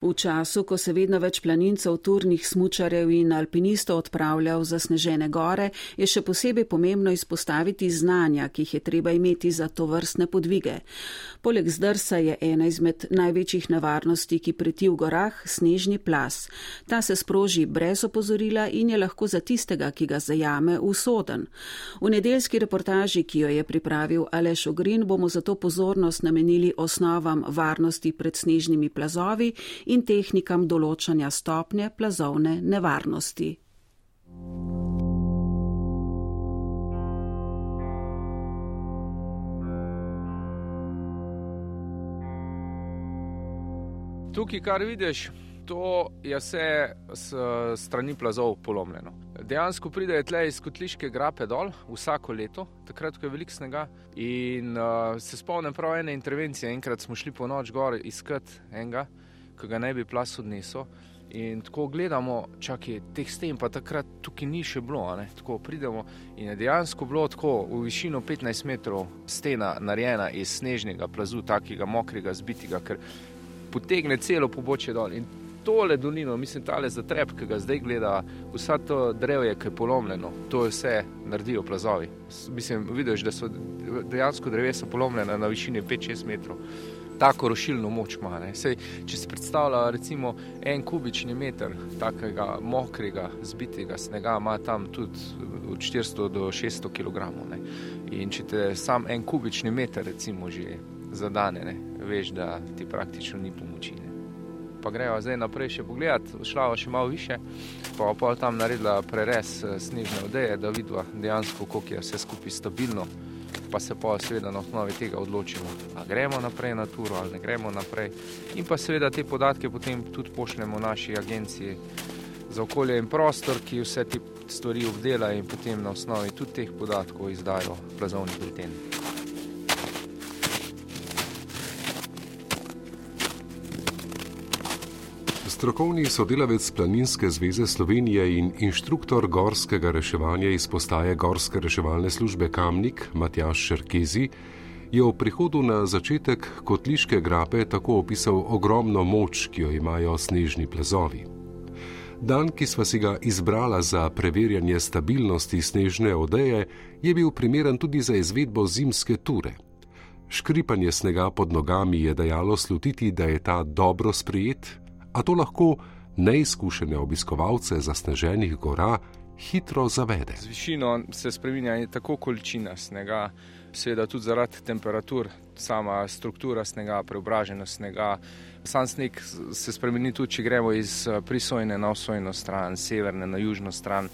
V času, ko se vedno več planincev, turnih smučarjev in alpinistov odpravlja v zasnežene gore, je še posebej pomembno izpostaviti znanja, ki jih je treba imeti za to vrstne podvige. Poleg zdrsa je ena izmed največjih nevarnosti, ki preti v gorah, snežni plas. Ta se sproži brez opozorila in je lahko za tistega, ki ga zajame, usoden. V nedeljski reportaži, ki jo je pripravil Aleš Ogrin, bomo zato pozornost namenili osnovam varnosti pred snežnimi plazovi in tehnikam določanja stopnje plazovne nevarnosti. Tukaj, kar vidiš, to je vse s strani plazov polomljeno. Dejansko pridejo tle iz kotliške grape dol vsako leto, takrat, ko je veliko snega. In uh, se spomnim prav ene intervencije, enkrat smo šli po noč gor iskat enega ki ga ne bi plas odnesel. In tako gledamo, čakaj, teh sten pa takrat tukaj ni še bilo. Tako pridemo in je dejansko bilo tako v višino 15 metrov stena narejena iz snežnega plazu, takega mokrega, zbitega, ker potegne celo pobočje dol. In tole dolino, mislim, tale zatreb, ki ga zdaj gleda, vsa to drevje, ki je polomljeno, to je vse naredijo plazovi. Mislim, vidiš, da so dejansko drevesa polomljena na višini 5-6 metrov tako rušilno moč ima. Sej, če si predstavlja recimo en kubični meter takega mokrega, zbitega snega, ima tam tudi od 400 do 600 kg. Ne? In če te sam en kubični meter recimo že zadane, ne? veš, da ti praktično ni pomoči. Ne? Pa greva zdaj naprej še pogledat, šla še malo više, pa pa tam naredila prerez eh, snežne odeje, da vidva dejansko, koliko je vse skupaj stabilno pa se pa seveda na osnovi tega odločimo, ali gremo naprej na turo ali ne gremo naprej. In pa seveda te podatke potem tudi pošljemo naši agenciji za okolje in prostor, ki vse te stvari obdela in potem na osnovi tudi teh podatkov izdajo plazovni bilten. Strokovni sodelavec Planinske zveze Slovenije in inštruktor gorskega reševanja iz postaje Gorske reševalne službe Kamnik Matjaš Šerkezi je v prihodu na začetek kotliške grape tako opisal ogromno moč, ki jo imajo snežni plazovi. Dan, ki sva si ga izbrala za preverjanje stabilnosti snežne odeje, je bil primeren tudi za izvedbo zimske ture. Škripanje snega pod nogami je dajalo slutiti, da je ta dobro sprejet, a to lahko neizkušene obiskovalce zasneženih gora hitro zavede. Z višino se spremenja tako količina snega, seveda tudi zaradi temperatur, sama struktura snega, preobraženost snega. Sam sneg se spremeni tudi, če gremo iz prisojne na osojno stran, severne na južno stran.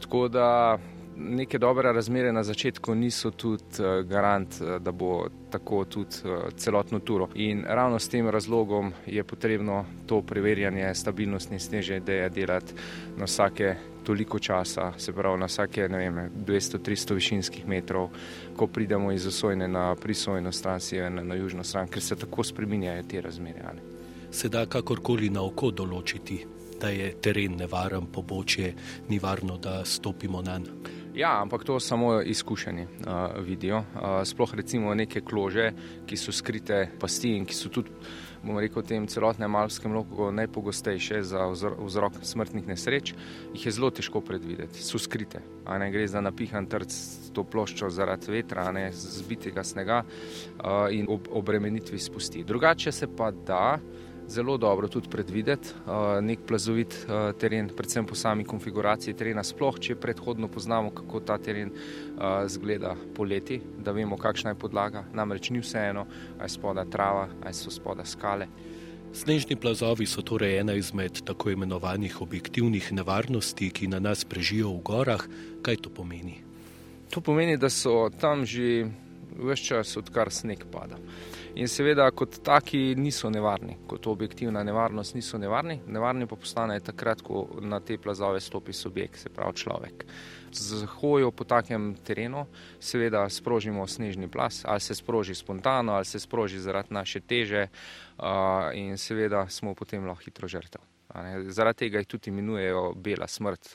Tako da neke dobre razmere na začetku niso tudi uh, garant, uh, da bo tako tudi uh, celotno turo. In ravno s tem razlogom je potrebno to preverjanje stabilnosti snežne ideje delati na vsake toliko časa, se pravi na vsake 200-300 višinskih metrov, ko pridemo iz osojne na prisojno stran, severne na južno stran, ker se tako spreminjajo te razmere. Ali. Se da kakorkoli na oko določiti, da je teren nevaren, pobočje, ni varno, da stopimo na njega. Ja, ampak to samo izkušeni uh, vidijo. Uh, sploh recimo neke klože, ki so skrite pasti in ki so tudi, bomo rekel, v tem celotnem alpskem loku najpogostejše za vzrok smrtnih nesreč, jih je zelo težko predvideti. So skrite, a ne gre za napihan trd s to ploščo zaradi vetra, a ne zbitega snega uh, in ob, obremenitvi spusti. Drugače se pa da zelo dobro tudi predvideti uh, nek plazovit uh, teren, predvsem po sami konfiguraciji terena, sploh če predhodno poznamo, kako ta teren uh, zgleda poleti, da vemo, kakšna je podlaga. Namreč ni vseeno, ali je spoda trava, ali so spoda skale. Snežni plazovi so torej ena izmed tako imenovanih objektivnih nevarnosti, ki na nas prežijo v gorah. Kaj to pomeni? To pomeni, da so tam že vse čas, odkar sneg pada. In seveda, kot taki, niso nevarni, kot objektivna nevarnost, niso nevarni. Nevarni pa postanejo takrat, ko na te plazove stopi subjekt, se pravi človek. Z hojo po takem terenu, seveda, sprožimo snežni plas, ali se sproži spontano, ali se sproži zaradi naše teže, in seveda smo potem lahko hitro žrtev. Zaradi tega jih tudi imenujejo bela smrt.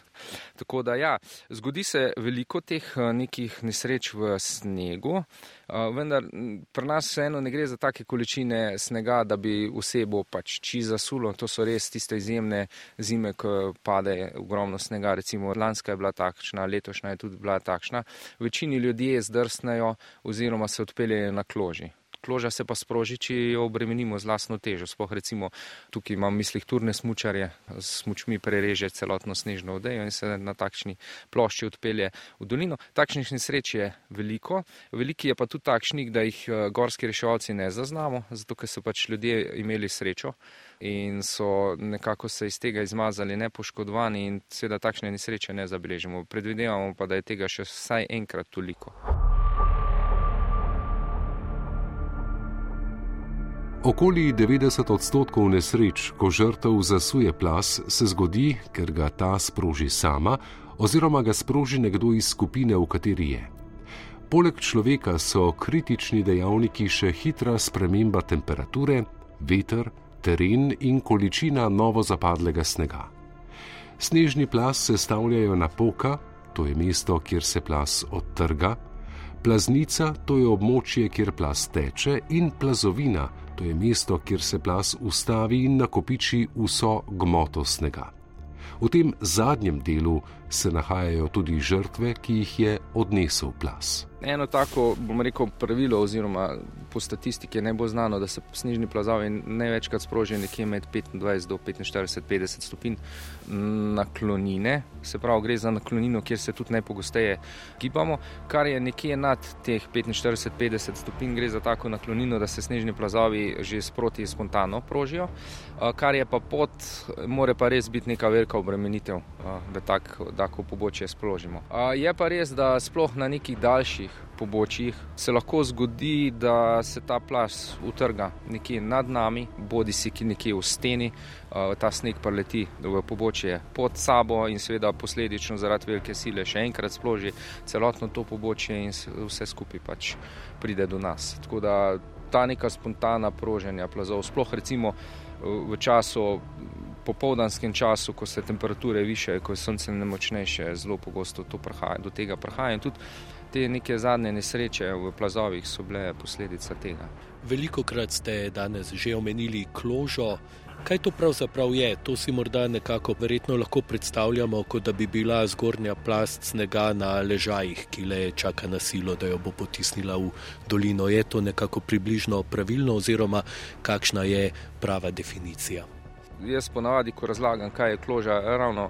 Tako da ja, zgodi se veliko teh eh, nekih nesreč v snegu, eh, vendar pri nas vseeno ne gre za take količine snega, da bi osebo pač či zasulo. To so res tiste izjemne zime, ko pade ogromno snega. Recimo lanska je bila takšna, letošnja je tudi bila takšna. Večini ljudje zdrsnejo oziroma se odpeljejo na kloži kloža se pa sproži, če jo obremenimo z lastno težo. Sploh recimo tukaj imam mislih turne smučarje, s smučmi prereže celotno snežno odejo in se na takšni plošči odpelje v dolino. Takšnih nesreč je veliko, veliki je pa tudi takšnih, da jih eh, gorski reševalci ne zaznamo, zato ker so pač ljudje imeli srečo in so nekako se iz tega izmazali nepoškodovani in seveda takšne nesreče ne zabeležimo. Predvidevamo pa, da je tega še vsaj enkrat toliko. Okoli 90 odstotkov nesreč, ko žrtev zasuje plas, se zgodi, ker ga ta sproži sama oziroma ga sproži nekdo iz skupine, v kateri je. Poleg človeka so kritični dejavniki še hitra sprememba temperature, veter, teren in količina novo zapadlega snega. Snežni plas sestavljajo napoka, to je mesto, kjer se plas odtrga, plaznica, to je območje, kjer plas teče, in plazovina, To je mesto, kjer se plas ustavi in nakopiči vso gmoto snega. V tem zadnjem delu se nahajajo tudi žrtve, ki jih je odnesel plas. Eno tako, bom rekel, pravilo, oziroma po statistiki je najbolj znano, da se snežni plazovi največkrat sprožijo nekje med 25 do 45, 50 stopinj naklonine. Se pravi, gre za naklonino, kjer se tudi najpogosteje gibamo, kar je nekje nad teh 45, 50 stopinj, gre za tako naklonino, da se snežni plazovi že sproti spontano prožijo, kar je pa pot, more pa res biti neka velika obremenitev, da tako tako pobočje sprožimo. Je pa res, da sploh na nekih daljših pobočjih se lahko zgodi, da se ta plas utrga nekje nad nami, bodi si ki nekje v steni, ta sneg pa leti v pobočje pod sabo in seveda posledično zaradi velike sile še enkrat sploži celotno to pobočje in vse skupaj pač pride do nas. Tako da ta neka spontana proženja plazov, sploh recimo v času popoldanskem času, ko se temperature više, ko je sonce nemočnejše, zelo pogosto prihaja, do tega prihaja. In tudi te neke zadnje nesreče v plazovih so bile posledica tega. Veliko krat ste danes že omenili kložo. Kaj to pravzaprav je? To si morda nekako verjetno lahko predstavljamo, kot da bi bila zgornja plast snega na ležajih, ki le čaka na silo, da jo bo potisnila v dolino. Je to nekako približno pravilno oziroma kakšna je prava definicija? jaz ponavadi, ko razlagam, kaj je kloža, ravno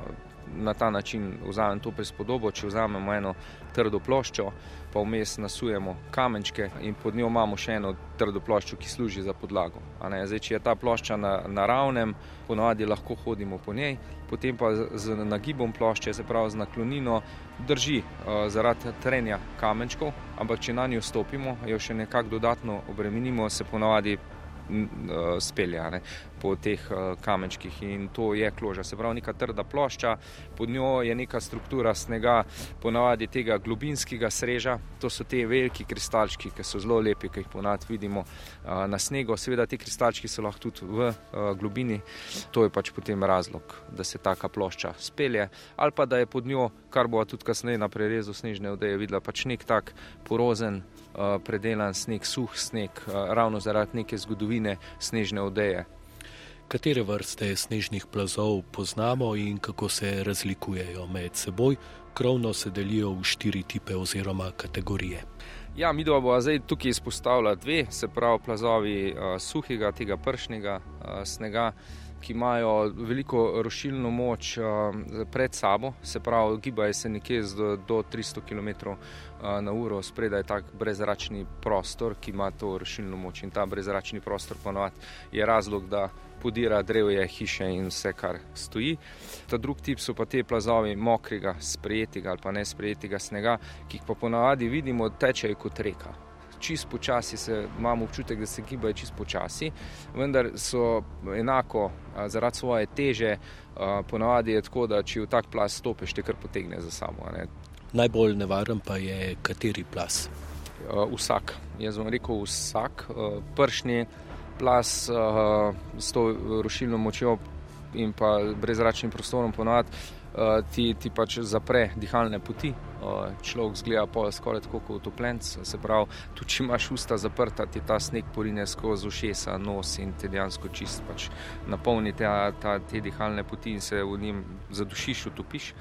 na ta način vzamem to prispodobo. Če vzamemo eno trdo ploščo, pa vmes nasujemo kamenčke in pod njo imamo še eno trdo ploščo, ki služi za podlago. Zdaj, če je ta plošča na, na ravnem, ponavadi lahko hodimo po njej, potem pa z, z nagibom plošče, se pravi z naklonino, drži uh, zaradi trenja kamenčkov, ampak če na njo stopimo, jo še nekako dodatno obremenimo, se ponavadi uh, spelja ne, po teh uh, kamenčkih in to je kloža. Se pravi, neka trda plošča, pod njo je neka struktura snega, ponavadi tega globinskega sreža. To so te veliki kristalčki, ki so zelo lepi, ki jih ponad vidimo uh, na snegu. Seveda, ti kristalčki so lahko tudi v uh, globini. To je pač potem razlog, da se taka plošča spelje, ali pa da je pod njo, kar bo tudi kasneje na prerezu snežne odeje videla, pač nek tak porozen. Eh, predelan sneg, suh sneg, eh, ravno zaradi neke zgodovine snežne odeje. Katere vrste snežnih plazov poznamo in kako se razlikujejo med seboj? Krovno se delijo v štiri tipe oziroma kategorije. Ja, mi dva bova zdaj tukaj izpostavila dve, se pravi plazovi uh, suhega, tega pršnega uh, snega ki imajo veliko rošilno moč uh, pred sabo, se pravi, gibajo se nekje do, do 300 km uh, na uro, spredaj je tak brezračni prostor, ki ima to rošilno moč in ta brezračni prostor ponovadi je razlog, da podira drevje, hiše in vse, kar stoji. Ta drugi tip so pa te plazovi mokrega, sprejetega ali pa ne sprejetega snega, ki jih pa ponavadi vidimo, tečejo kot reka čist počasi, se, imamo občutek, da se gibajo čist počasi, vendar so enako zaradi svoje teže, ponavadi je tako, da če v tak plas stopiš, te kar potegne za sabo. Ne. Najbolj nevaren pa je kateri plas? Vsak, jaz bom rekel vsak, pršnji plas s to rušilno močjo in pa brezračnim prostorom ponovadi uh, ti, ti pač zapre dihalne poti. Uh, človek zgleda pa skoraj tako kot utopljenc, se pravi, tudi če imaš usta zaprta, ti ta sneg porine skozi ušesa, nos in te dejansko čist pač napolni te, ta, te dihalne poti in se v njim zadušiš, utopiš.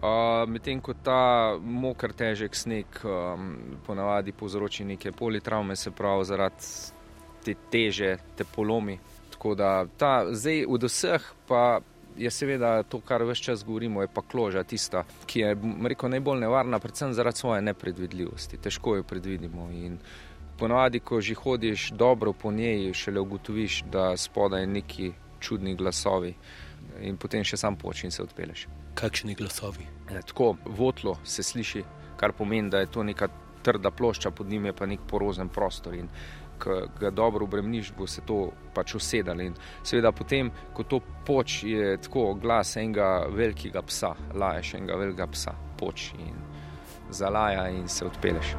Uh, Medtem ko ta moker, težek sneg um, ponavadi povzroči neke politraume, se pravi zaradi te teže, te polomi. Tako da ta zdaj od vseh pa je seveda to, kar vse čas govorimo, je pa kloža tista, ki je rekel, najbolj nevarna, predvsem zaradi svoje nepredvidljivosti. Težko jo predvidimo. In ponovadi, ko že hodiš dobro po njej, šele ugotoviš, da spodaj neki čudni glasovi in potem še sam poči in se odpeleš. Kakšni glasovi? Ja, tako votlo se sliši, kar pomeni, da je to neka trda plošča, pod njim je pa nek porozen prostor. In ki ga dobro obremeniš, bo se to pač usedalo. In seveda, potem, ko to poč, je tako glas enega velikega psa, laješ enega velikega psa, poč in zalaja in se odpeleš.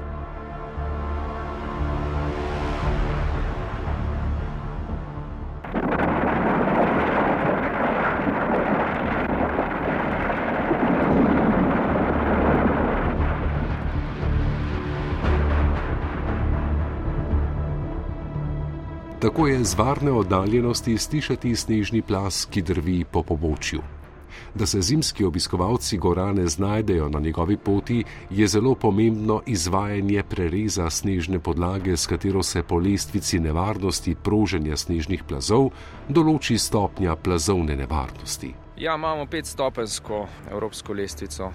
Z varne oddaljenosti slišati snežni plas, ki drvi po pobočju. Da se zimski obiskovalci gora ne znajdejo na njegovi poti, je zelo pomembno izvajanje prereza snežne podlage, s katero se po lestvici nevarnosti proženja snežnih plazov določi stopnja plazovne nevarnosti. Ja, imamo petstopensko evropsko lestvico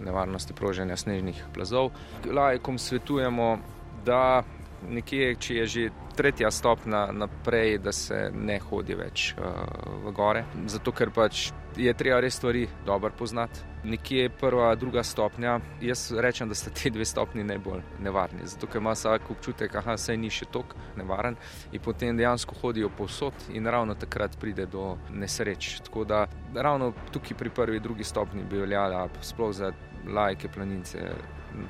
nevarnosti proženja snežnih plazov. Lajkom svetujemo, da nekje, če je že tretja stopna naprej, da se ne hodi več uh, v gore. Zato, ker pač je treba res stvari dobro poznati. Nekje je prva, druga stopnja. Jaz rečem, da sta te dve stopni najbolj nevarni. Zato, ker ima vsak občutek, da se ni še tako nevaren in potem dejansko hodijo povsod in ravno takrat pride do nesreč. Tako da ravno tukaj pri prvi, drugi stopni bi veljala, sploh za lajke, planince,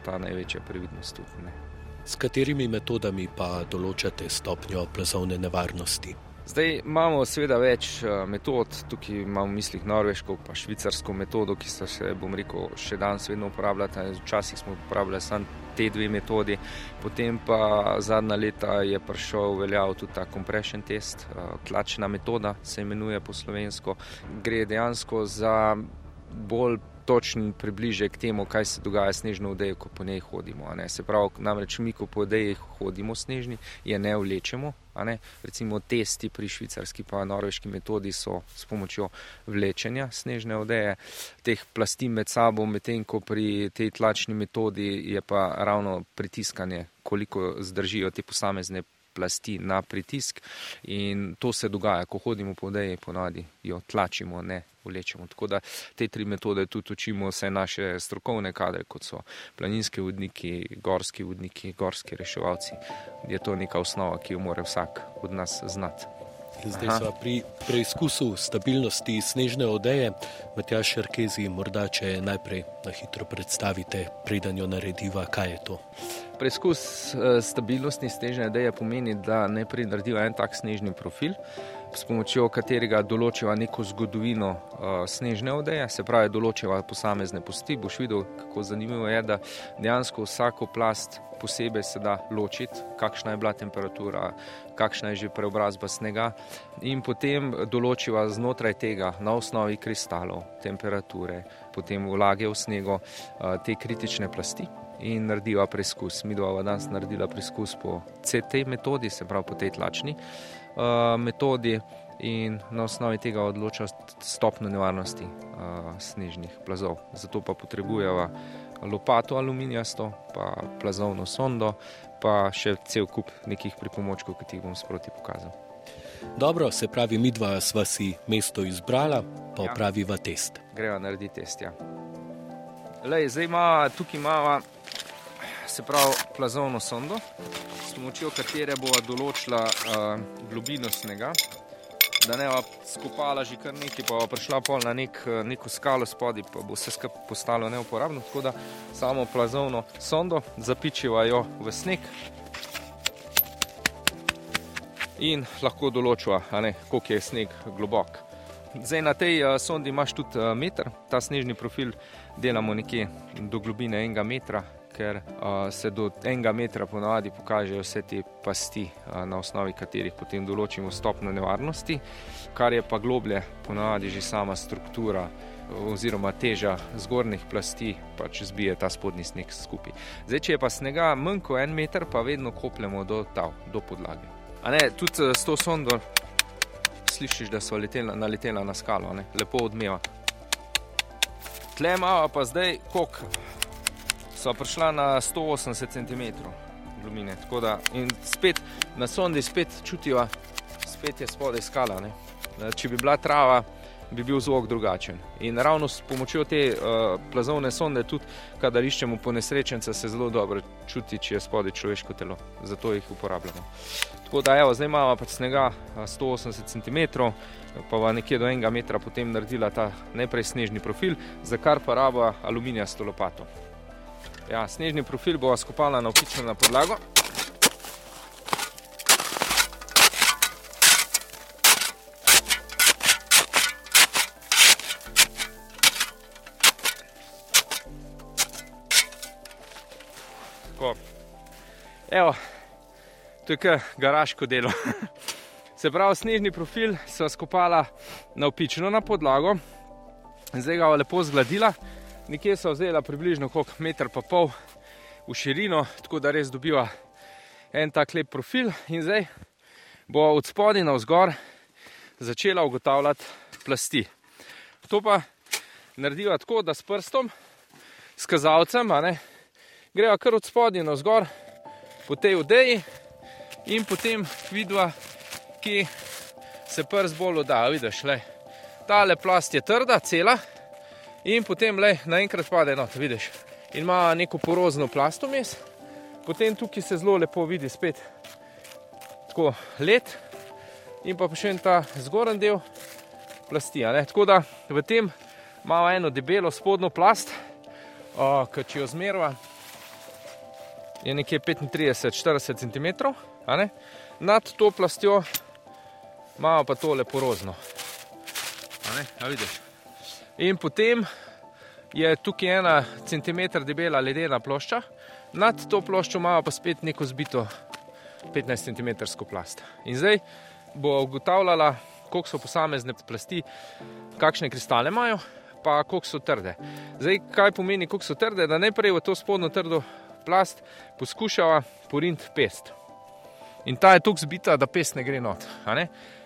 ta največja previdnost tudi. Ne. S katerimi metodami pa določate stopnjo plazovne nevarnosti? Zdaj imamo seveda več eh, metod, tukaj imamo v mislih norveško in švicarsko metodo, ki se, še, bom rekel, še danes vedno uporabljata. Včasih smo uporabljali samo te dve metodi, potem pa zadnja leta je prišel veljav tudi ta compression test, eh, tlačna metoda se imenuje po slovensko. Gre dejansko za bolj točen približek temu, kaj se dogaja s snežno odejo, ko po njej hodimo. Se pravi, namreč mi, ko po odeji hodimo snežni, je ne vlečemo. Ne? Recimo testi pri švicarski pa norveški metodi so s pomočjo vlečenja snežne odeje, teh plasti med sabo, medtem ko pri tej tlačni metodi je pa ravno pritiskanje, koliko zdržijo te posamezne plasti na pritisk in to se dogaja, ko hodimo po odeji, ponadi jo tlačimo, ne vlečemo. Tako da te tri metode tudi učimo vse naše strokovne kadre, kot so planinski vodniki, gorski vodniki, gorski reševalci. Je to neka osnova, ki jo mora vsak od nas znati. Zdaj smo pri preizkusu stabilnosti snežne odeje. Matjaš Šarkezi, morda če najprej na hitro predstavite, preden jo narediva, kaj je to. Preizkus eh, stabilnosti snežne odeje pomeni, da najprej narediva en tak snežni profil s pomočjo katerega določiva neko zgodovino uh, snežne odeje, se pravi, določiva posamezne posti. Boš videl, kako zanimivo je, da dejansko vsako plast posebej se da ločiti, kakšna je bila temperatura, kakšna je že preobrazba snega, in potem določiva znotraj tega na osnovi kristalov, temperature, potem vlage v snegu, uh, te kritične plasti. In narediva preizkus. Mi dva danes naredila preizkus po CT metodi, se pravi po tej tlačni. Eh, metodi in na osnovi tega odloča stopno nevarnosti uh, snežnih plazov. Zato pa potrebujemo lopato aluminijasto, pa plazovno sondo, pa še cel kup nekih pripomočkov, ki ti bom sproti pokazal. Dobro, se pravi, mi dva sva si mesto izbrala, pa ja. praviva test. Greva narediti test. Ja. Lej, zdaj ima tukaj imamo se pravi plazovno sondo, s pomočjo katere bo določila uh, globino snega. Da ne bo skupala že kar nekaj, pa bo prišla pol na nek, neko skalo spodaj, pa bo vse skupaj postalo neuporabno. Tako da samo plazovno sondo zapičiva jo v sneg in lahko določiva, koliko je sneg globok. Zdaj na tej uh, sondi imaš tudi uh, meter, ta snežni profil delamo nekje do globine enega metra, ker uh, se do enega metra ponavadi pokažejo vse te pasti, uh, na osnovi katerih potem določimo stopno nevarnosti, kar je pa globlje, ponavadi že sama struktura. Oziroma, teža zgornjih plasti pač zbije ta spodnji sneg skupaj. Zdaj, če je pa snega manj kot en meter, pa vedno kopljemo do, ta, do podlage. Ne, tudi s to sondo slišiš, da so letela, naletela na skalo, ne? lepo odmeva. Tle imamo pa zdaj, koliko so prišla na 180 cm globine. Da, in spet na sondi spet čutijo, spet je spodaj skala. Ne? Če bi bila trava, bi bil zvok drugačen. In ravno s pomočjo te uh, plazovne sonde, tudi kadar iščemo po nesrečence, se zelo dobro čuti, če je spodaj človeško telo. Zato jih uporabljamo. Tako da, evo, zdaj imamo pač snega 180 cm, pa va nekje do enega metra potem naredila ta najprej snežni profil, za kar pa raba aluminijasto lopato. Ja, snežni profil bo skopala na opično podlago. Evo, to je kar garaško delo. Se pravi, snežni profil so skopala na opično na podlago, zdaj ga lepo zgladila nekje so vzela približno meter pa pol v širino, tako da res dobiva en tak lep profil. In zdaj bo od spodaj na vzgor začela ugotavljati plasti. To pa narediva tako, da s prstom, s kazalcem, greva kar od spodaj na vzgor po tej odeji in potem vidva, ki se prst bolj odda. Vidiš, le, tale plast je trda, cela in potem le naenkrat pade not, vidiš. In ima neko porozno plast vmes, potem tukaj se zelo lepo vidi spet tako let in pa še en ta zgoren del plasti. Tako da v tem imamo eno debelo spodnjo plast, ki če jo zmerva, je nekje 35-40 cm, nad to plastjo imamo pa tole porozno. A vidiš? In potem je tukaj ena centimeter debela ledena plošča, nad to ploščo imamo pa spet neko zbito 15 cm plast. In zdaj bo ugotavljala, koliko so posamezne plasti, kakšne kristale imajo, pa koliko so trde. Zdaj, kaj pomeni, koliko so trde, da najprej v to spodnjo trdo plast poskušava porinti pest. In ta je tako zbita, da pest ne gre not.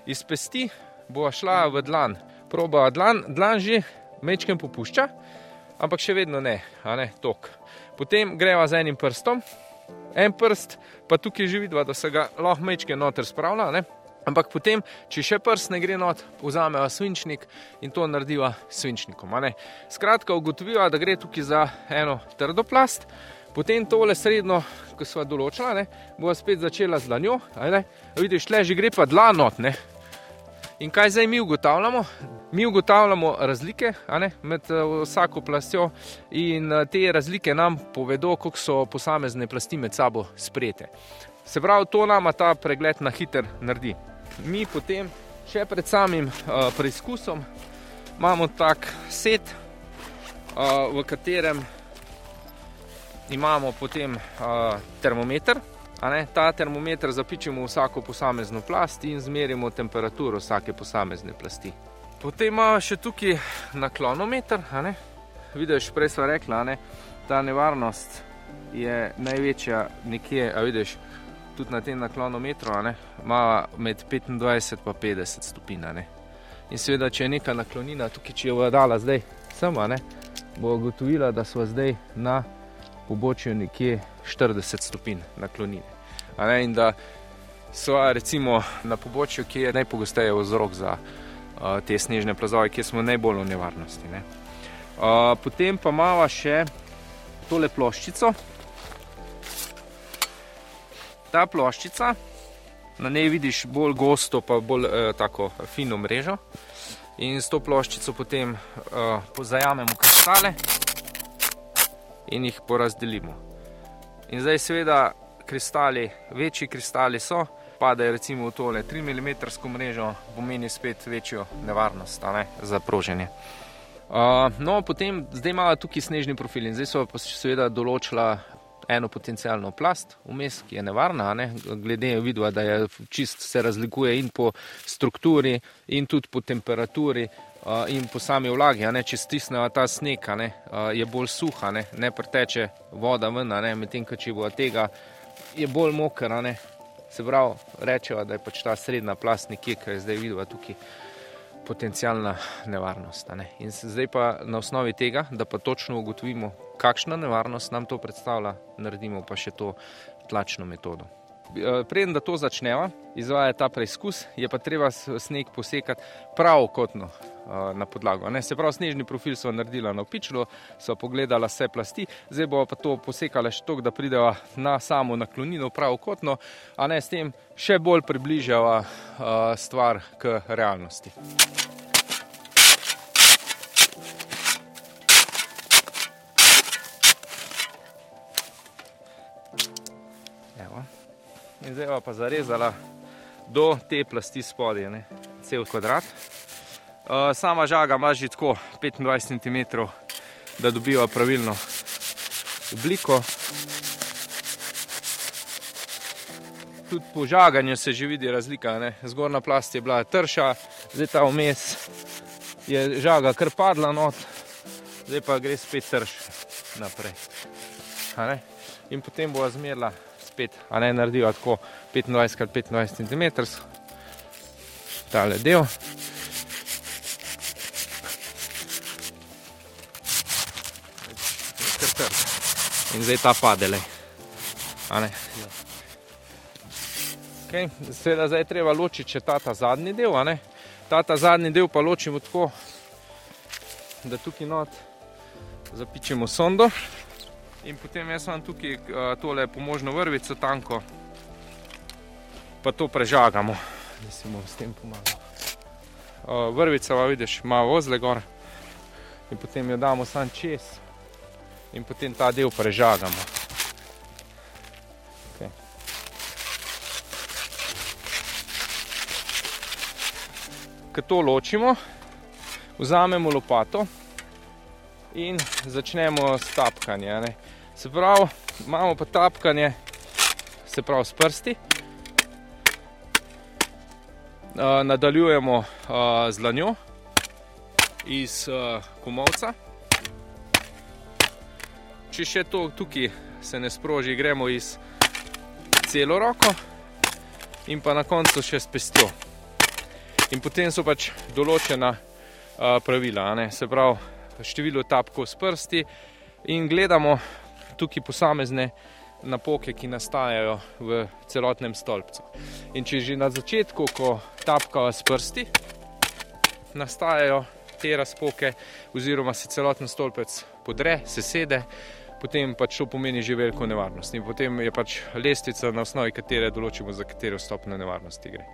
Iz pesti bo šla v dlan proba dlan, dlan že mečkem popušča, ampak še vedno ne, a ne tok. Potem greva z enim prstom, en prst, pa tukaj že vidva, da se ga lahko mečke noter spravlja, ne? ampak potem, če še prst ne gre not, vzameva svinčnik in to narediva svinčnikom. Skratka, ugotoviva, da gre tukaj za eno trdo plast. Potem tole srednjo, ko smo določili, bo spet začela z dlanjo. Vidiš, le že gre pa dlanot, In kaj zdaj mi ugotavljamo? Mi ugotavljamo razlike ne, med uh, vsako plastjo, in uh, te razlike nam povedo, kako so posamezne plasti med sabo sprejete. Se pravi, to nama ta pregled na hiter naredi. Mi potem, še pred samim uh, preizkusom, imamo tak set, v katerem imamo potem termometer. Ta termometer zapičimo vsako posamezno plast in zmerimo temperaturo vsake posamezne plasti. Potem imamo še tukaj naklonometer. Vidiš, prej smo rekli, da ta nevarnost je največja nekje, a vidiš, tudi na tem naklonometru, ima med 25 in 50 stopinj. In seveda, če je neka naklonina tukaj, če jo je dala zdaj sama, bo ugotovila, da smo zdaj na pobočju nekje 40 stopinj naklonine. In da so recimo na pobočju, ki je najpogosteje vzrok za te snežne plazove, kjer smo najbolj v nevarnosti. Ne. Potem pa imamo še tole ploščico. Ta ploščica, na njej vidiš bolj gosto, pa bolj uh, tako fino mrežo. In s to ploščico potem uh, pozajamemo kristale in jih porazdelimo. In zdaj, seveda, kristali, večji kristali so, pade recimo v tole 3 mm mrežo, pomeni spet večjo nevarnost ne, za proženje. Uh, no, potem zdaj imajo tukaj snežni profil in zdaj so pa seveda določila eno potencijalno plast, vmes, ki je nevarna, ne? glede na vidu, da je čist se razlikuje in po strukturi, in tudi po temperaturi, uh, in po sami vlagi. Če stisnejo ta sneg, ne? uh, je bolj suha, ne, ne preteče voda ven, medtem če bo tega, je bolj moker. Se pravi, rečejo, da je pač ta srednja plast nekje, ki je zdaj videla tukaj potencijalna nevarnost. Ne? In zdaj pa na osnovi tega, da pa točno ugotovimo, kakšna nevarnost nam to predstavlja, naredimo pa še to tlačno metodo. Eh, preden to začneva, izvaja ta preizkus, je pa treba sneg posekati pravokotno eh, na podlago. Ne? Se pravi, snežni profil so naredili na opičlo, so pogledali vse plasti, zdaj bo pa to posekali še tako, da pridejo na samo naklonino pravokotno, a ne s tem še bolj približava eh, stvar k realnosti. In zdaj pa zarezala do te plasti spodaj, cel kvadrat. Uh, sama žaga ima že tako 25 cm, da dobiva pravilno obliko. Tudi po žaganju se že vidi razlika. Ne? Zgornja plast je bila trša, zdaj ta vmes je žaga kar padla not, zdaj pa gre spet trš naprej. In potem bo zmerla spet, a ne naredijo tako 25x25 cm, tale del. In zdaj ta padele. Okay. Seveda zdaj treba ločiti še ta zadnji del. Ta zadnji del pa ločimo tako, da tukaj not zapičemo sondo. In potem jaz imam tukaj uh, tole pomožno vrvico, tanko, pa to prežagamo, da si bomo s tem pomagali. Uh, vrvica, vidiš, ima ozle gor in potem jo damo sam čez in potem ta del prežagamo. Okay. Ko to ločimo, vzamemo lopato in začnemo s tapkanjem. Se pravi, imamo pa tapkanje, se pravi s prsti. Uh, nadaljujemo uh, z lanjo iz uh, komovca. Če še to tukaj se ne sproži, gremo iz celo roko in pa na koncu še s pestjo. In potem so pač določena uh, pravila, ne? se pravi število tapkov s prsti in gledamo, tukaj posamezne napoke, ki nastajajo v celotnem stolpcu. In če že na začetku, ko tapkajo s prsti, nastajajo te razpoke, oziroma se celoten stolpec podre, se sede, potem pač to pomeni že veliko nevarnost. In potem je pač lestvica, na osnovi katere določimo, za katero stopnjo nevarnosti gre.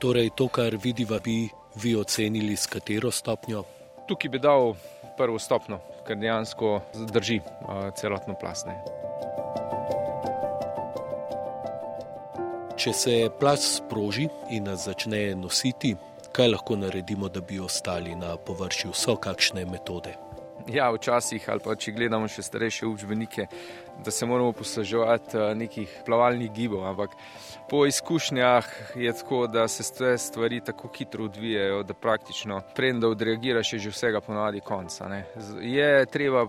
Torej, to, kar vidiva, bi vi ocenili, s katero stopnjo? Tukaj bi dal prvo stopno, ker dejansko drži celotno plasne. Če se plast sproži in nas začne nositi, kaj lahko naredimo, da bi ostali na površju? So kakšne metode? Ja, včasih, ali pa če gledamo še starejše učbenike, da se moramo posluževati eh, nekih plavalnih gibov. Ampak po izkušnjah je tako, da se te stvari tako hitro odvijajo, da praktično preden da odreagiraš, je že vsega ponavadi konca. Ne. Je treba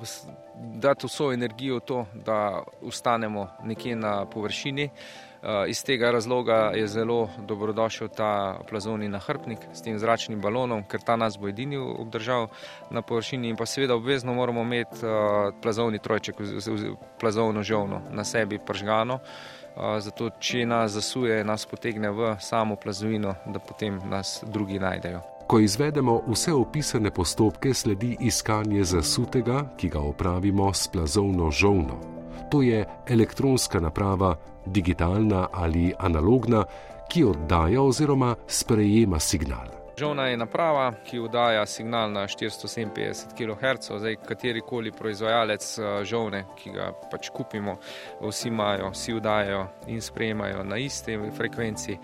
dati vso energijo v to, da ustanemo nekje na površini. Eh, iz tega razloga je zelo dobrodošel ta plazovni nahrbnik s tem zračnim balonom, ker ta nas bo edini obdržal na površini in pa seveda obvezno moramo imeti eh, plazovni trojček, plazovno žovno na sebi pržgano, eh, zato če nas zasuje, nas potegne v samo plazovino, da potem nas drugi najdejo. Ko izvedemo vse opisane postopke, sledi iskanje zasutega, ki ga opravimo s plazovno žovno to je elektronska naprava, digitalna ali analogna, ki oddaja oziroma sprejema signal. Žona je naprava, ki vdaja signal na 457 kHz, zdaj katerikoli proizvajalec eh, žovne, ki ga pač kupimo, vsi imajo, vsi vdajajo in sprejemajo na isti frekvenci.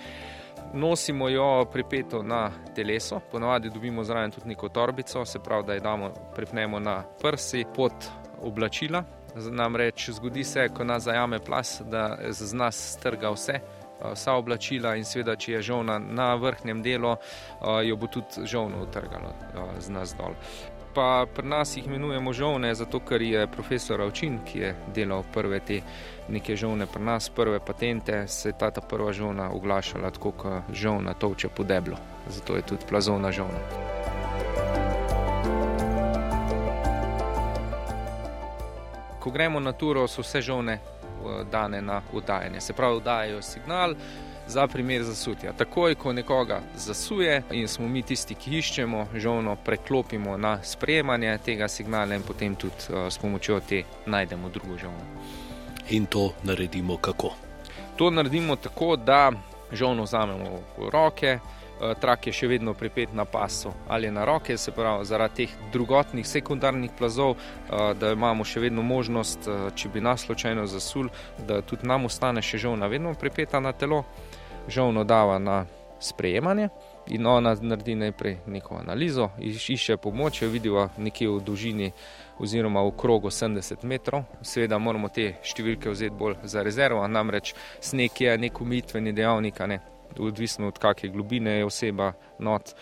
Nosimo jo pripeto na teleso, ponovadi dobimo zraven tudi neko torbico, se pravi, da jo damo, pripnemo na prsi pod oblačila. Namreč zgodi se, ko nas zajame plas, da z nas strga vse, vsa oblačila in seveda, če je žovna na vrhnjem delu, jo bo tudi žovno utrgalo z nas dol. Pa pri nas jih imenujemo žovne, zato ker je profesor Avčin, ki je delal prve te neke žovne pri nas, prve patente, se je ta, ta prva žovna oglašala tako, kot žovna tovče po deblu. Zato je tudi plazovna žovna. Ko gremo na turo, so vse žovne dane na udajanje. Se pravi, dajo signal za primer zasutja. Takoj, ko nekoga zasuje in smo mi tisti, ki iščemo žovno, preklopimo na sprejemanje tega signala in potem tudi s pomočjo te najdemo drugo žovno. In to naredimo kako? To naredimo tako, da žovno vzamemo v roke. Trak je še vedno pripet na pasu ali na roke, se pravi, zaradi teh drugotnih sekundarnih plazov, da imamo še vedno možnost, če bi nas slučajno zasul, da tudi nam ostane še žovna vedno pripeta na telo. Žovno dava na sprejemanje in ona naredi najprej neko analizo, išče pomoč, jo vidimo nekje v dolžini oziroma v krogu 70 metrov. Seveda moramo te številke vzeti bolj za rezervo, namreč sneg je nek umitveni dejavnik, ne? Odvisno od kakšne globine je oseba not.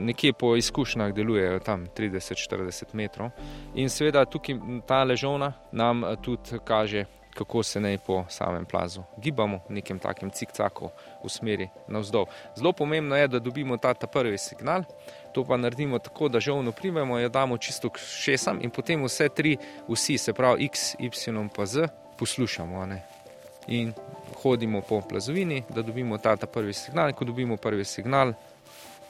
Nekje po izkušnjah delujejo tam 30-40 metrov. In seveda tukaj ta ležovna nam tudi kaže, kako se naj po samem plazu gibamo, v nekem takem cikcaku v smeri navzdol. Zelo pomembno je, da dobimo ta, ta prvi signal. To pa naredimo tako, da žovno primemo, jo damo čisto k šesam in potem vse tri, vsi, se pravi X, Y pa Z, poslušamo. Ne? In hodimo po plazovini, da dobimo ta, ta prvi signal. Ko dobimo prvi signal,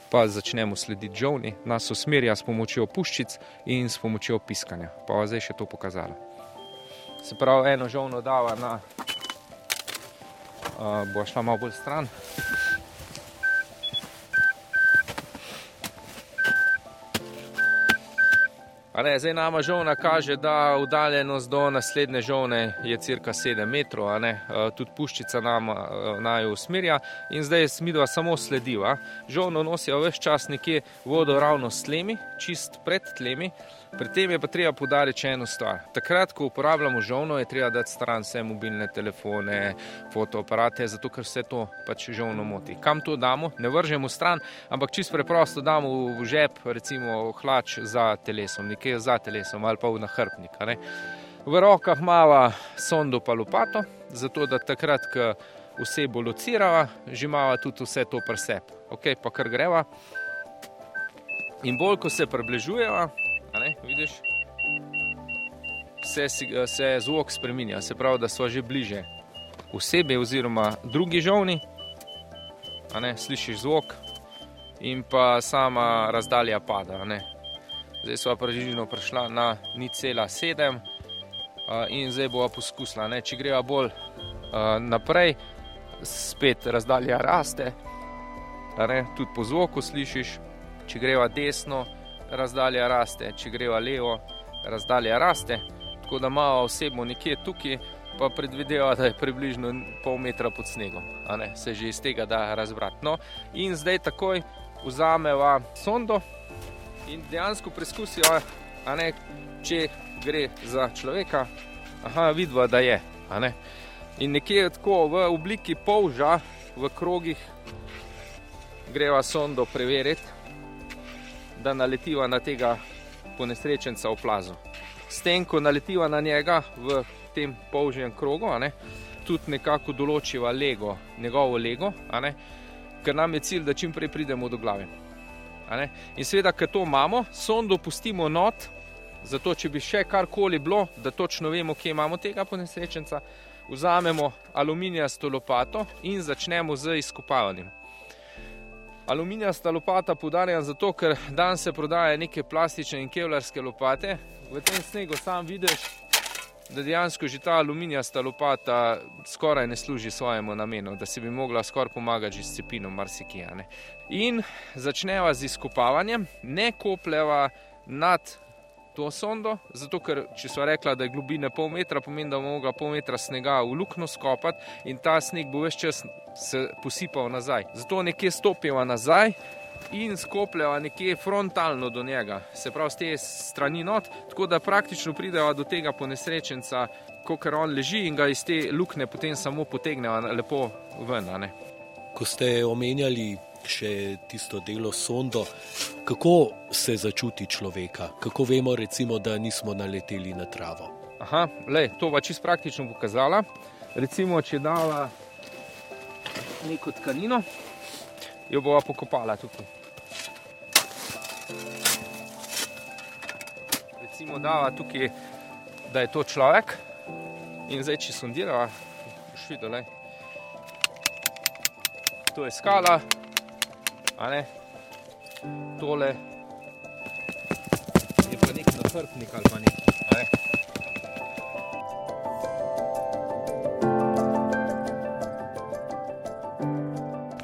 pa začnemo slediti žovni, nas usmerja s pomočjo puščic in s pomočjo piskanja. Pa zdaj še to pokazala. Se pravi, eno žovno dava na, uh, bo šla malo bolj stran. Ne, zdaj nama žovna kaže, da udaljenost do naslednje žovne je cirka 7 metrov, tudi puščica nam naj usmerja in zdaj smidva samo slediva. Žovno nosijo več čas nekje vodo ravno s tlemi, čist pred tlemi. Pri tem je pa treba podariti še eno stvar. Takrat, ko uporabljamo žovno, je treba dati stran vse mobilne telefone, fotoaparate, zato ker vse to pač žovno moti. Kam to damo? Ne vržemo stran, ampak čisto preprosto damo v žep, recimo hlač za telesom, nekje za telesom ali pa v nahrbnik. V rokah mava sondo pa lopato, zato da takrat, ko osebo locirava, že imava tudi vse to presep. Ok, pa kar greva. In bolj, ko se približujeva, Ne, vidiš, se, se zvok spremenja, se pravi, da smo že bliže osebi oziroma drugi žovni. Ne, slišiš zvok in pa sama razdalja pada. Ne. Zdaj smo približno prišla na ni cela sedem in zdaj bomo poskusila. Če greva bolj naprej, spet razdalja raste, ne, tudi po zvoku slišiš, če greva desno razdalja raste, če greva levo, razdalja raste. Tako da imamo osebo nekje tukaj, pa predvideva, da je približno pol metra pod snegom. Se že iz tega da razbrati. No, in zdaj takoj vzameva sondo in dejansko preizkusijo, če gre za človeka. Aha, vidva, da je. In nekje tako v obliki polža, v krogih, greva sondo preveriti da naletiva na tega ponesrečenca v plazu. S tem, ko naletiva na njega v tem polžjem krogu, ne, tudi nekako določiva lego, njegovo lego, ne, ker nam je cilj, da čim prej pridemo do glave. In seveda, ker to imamo, sondo pustimo not, zato če bi še karkoli bilo, da točno vemo, kje imamo tega ponesrečenca, vzamemo aluminijasto lopato in začnemo z izkopavanjem. Aluminijasta lopata podarjam zato, ker danes se prodaja neke plastične in kevlarske lopate. V tem snegu sam vidiš, da dejansko že ta aluminijasta lopata skoraj ne služi svojemu namenu, da se bi mogla skoraj pomagati z cepinom marsikijane. In začneva z izkopavanjem, ne kopleva nad to sondo, zato ker če so rekla, da je globina pol metra, pomeni, da bomo mogla pol metra snega v luknjo skopati in ta sneg bo več čas se posipal nazaj. Zato nekje stopiva nazaj. In skopljava nekje frontalno do njega, se pravi, z te strani not, tako da praktično prideva do tega ponesrečenca, ko kar on leži in ga iz te luknje potem samo potegneva lepo ven. Ko ste omenjali še tisto delo sondo. Kako se začuti človeka, kako vemo, recimo, da nismo naleteli na travo? Aha, le, to bo čisto praktično pokazala. Recimo, če dava neko tkanino, jo bova pokopala tukaj. Recimo, dava tukaj, da je to človek, in zdaj, če sondirava, boš videl, to je skala a ne. Tole je pa nek nahrbnik ali pa nekaj. Ne?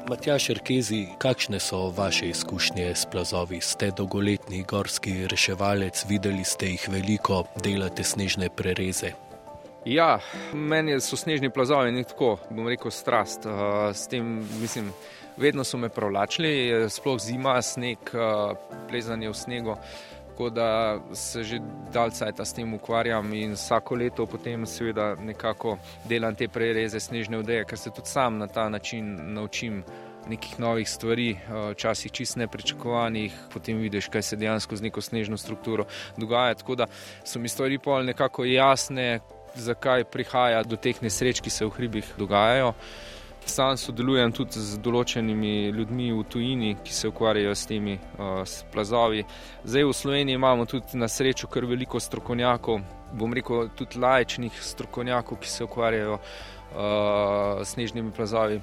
Matjaš Erkezi, kakšne so vaše izkušnje s plazovi? Ste dolgoletni gorski reševalec, videli ste jih veliko, delate snežne prereze. Ja, meni so snežni plazovi nek tako, bom rekel, strast. Uh, s tem, mislim, vedno so me privlačili, sploh zima, sneg, eh, plezanje v snegu. Tako da se že dalce ta s tem ukvarjam in vsako leto potem seveda nekako delam te prereze snežne vdeje, ker se tudi sam na ta način naučim nekih novih stvari, eh, včasih čist nepričakovanih, potem vidiš, kaj se dejansko z neko snežno strukturo dogaja. Tako da so mi stvari pol nekako jasne, zakaj prihaja do teh nesreč, ki se v hribih dogajajo. Sam sodelujem tudi z določenimi ljudmi v tujini, ki se ukvarjajo s temi uh, plazovi. Zdaj v Sloveniji imamo tudi na srečo kar veliko strokovnjakov, bom rekel tudi lajčnih strokovnjakov, ki se ukvarjajo uh, s snežnimi plazovi.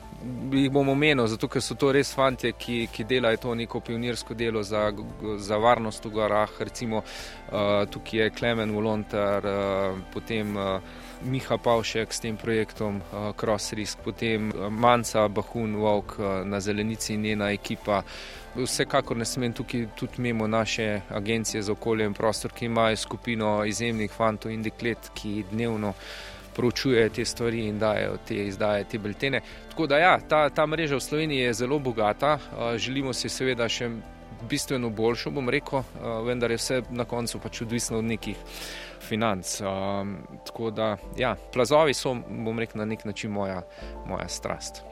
Jih bom omenil, zato ker so to res fanti, ki, ki delajo to neko pionirsko delo za, za varnost v gorah. Recimo uh, tukaj je Klemen Volontar, uh, potem. Uh, Miha Pavšek s tem projektom uh, Cross Risk, potem uh, Manca, Bahun, Vok uh, na zelenici in njena ekipa. Vsekakor ne smem tukaj tudi mimo naše agencije za okolje in prostor, ki imajo skupino izjemnih fantov in deklet, ki dnevno proučujejo te stvari in dajo te izdaje, te beltene. Tako da ja, ta, ta mreža v Sloveniji je zelo bogata, želimo si seveda še bistveno boljšo, bom rekel, vendar je vse na koncu pač odvisno od nekih financ. Um, tako da, ja, plazovi so, bom rekel, na nek način moja, moja strast.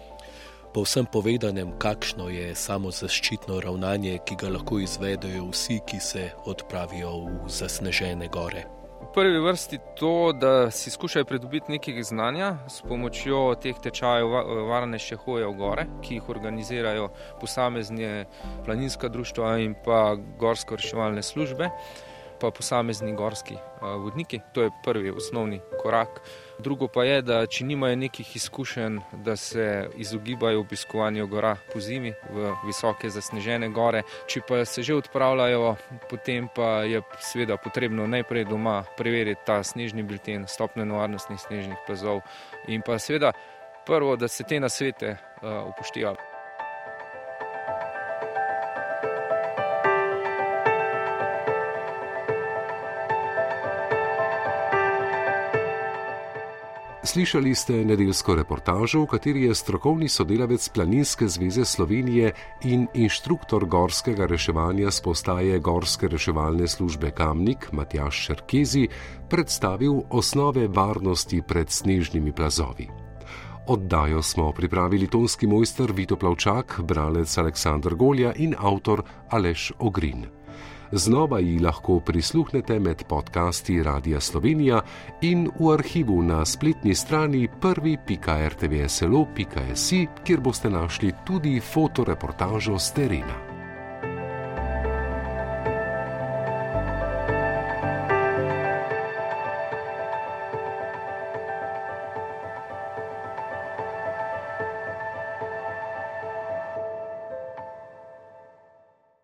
Po vsem povedanem, kakšno je samo zaščitno ravnanje, ki ga lahko izvedejo vsi, ki se odpravijo v zasnežene gore. V prvi vrsti to, da si skušajo pridobiti nekaj znanja s pomočjo teh tečajev varnejše hoje v gore, ki jih organizirajo posamezne planinska društva in pa gorsko reševalne službe pa posamezni gorski vodniki. To je prvi osnovni korak. Drugo pa je, da če nimajo nekih izkušenj, da se izogibajo obiskovanju gora po zimi v visoke zasnežene gore. Če pa se že odpravljajo, potem pa je seveda potrebno najprej doma preveriti ta snežni bilten, stopne nevarnostnih snežnih plazov in pa seveda prvo, da se te nasvete upoštevajo. Slišali ste nedeljsko reportažo, v kateri je strokovni sodelavec Planinske zveze Slovenije in inštruktor gorskega reševanja z postaje Gorske reševalne službe Kamnik Matjaš Šerkezi predstavil osnove varnosti pred snežnimi plazovi. Oddajo smo pripravili tonski mojster Vito Plavčak, bralec Aleksandr Golja in avtor Aleš Ogrin. Znova ji lahko prisluhnete med podcasti Radia Slovenija in v arhivu na spletni strani prvi.rtvslo.si, kjer boste našli tudi fotoreportažo z terena.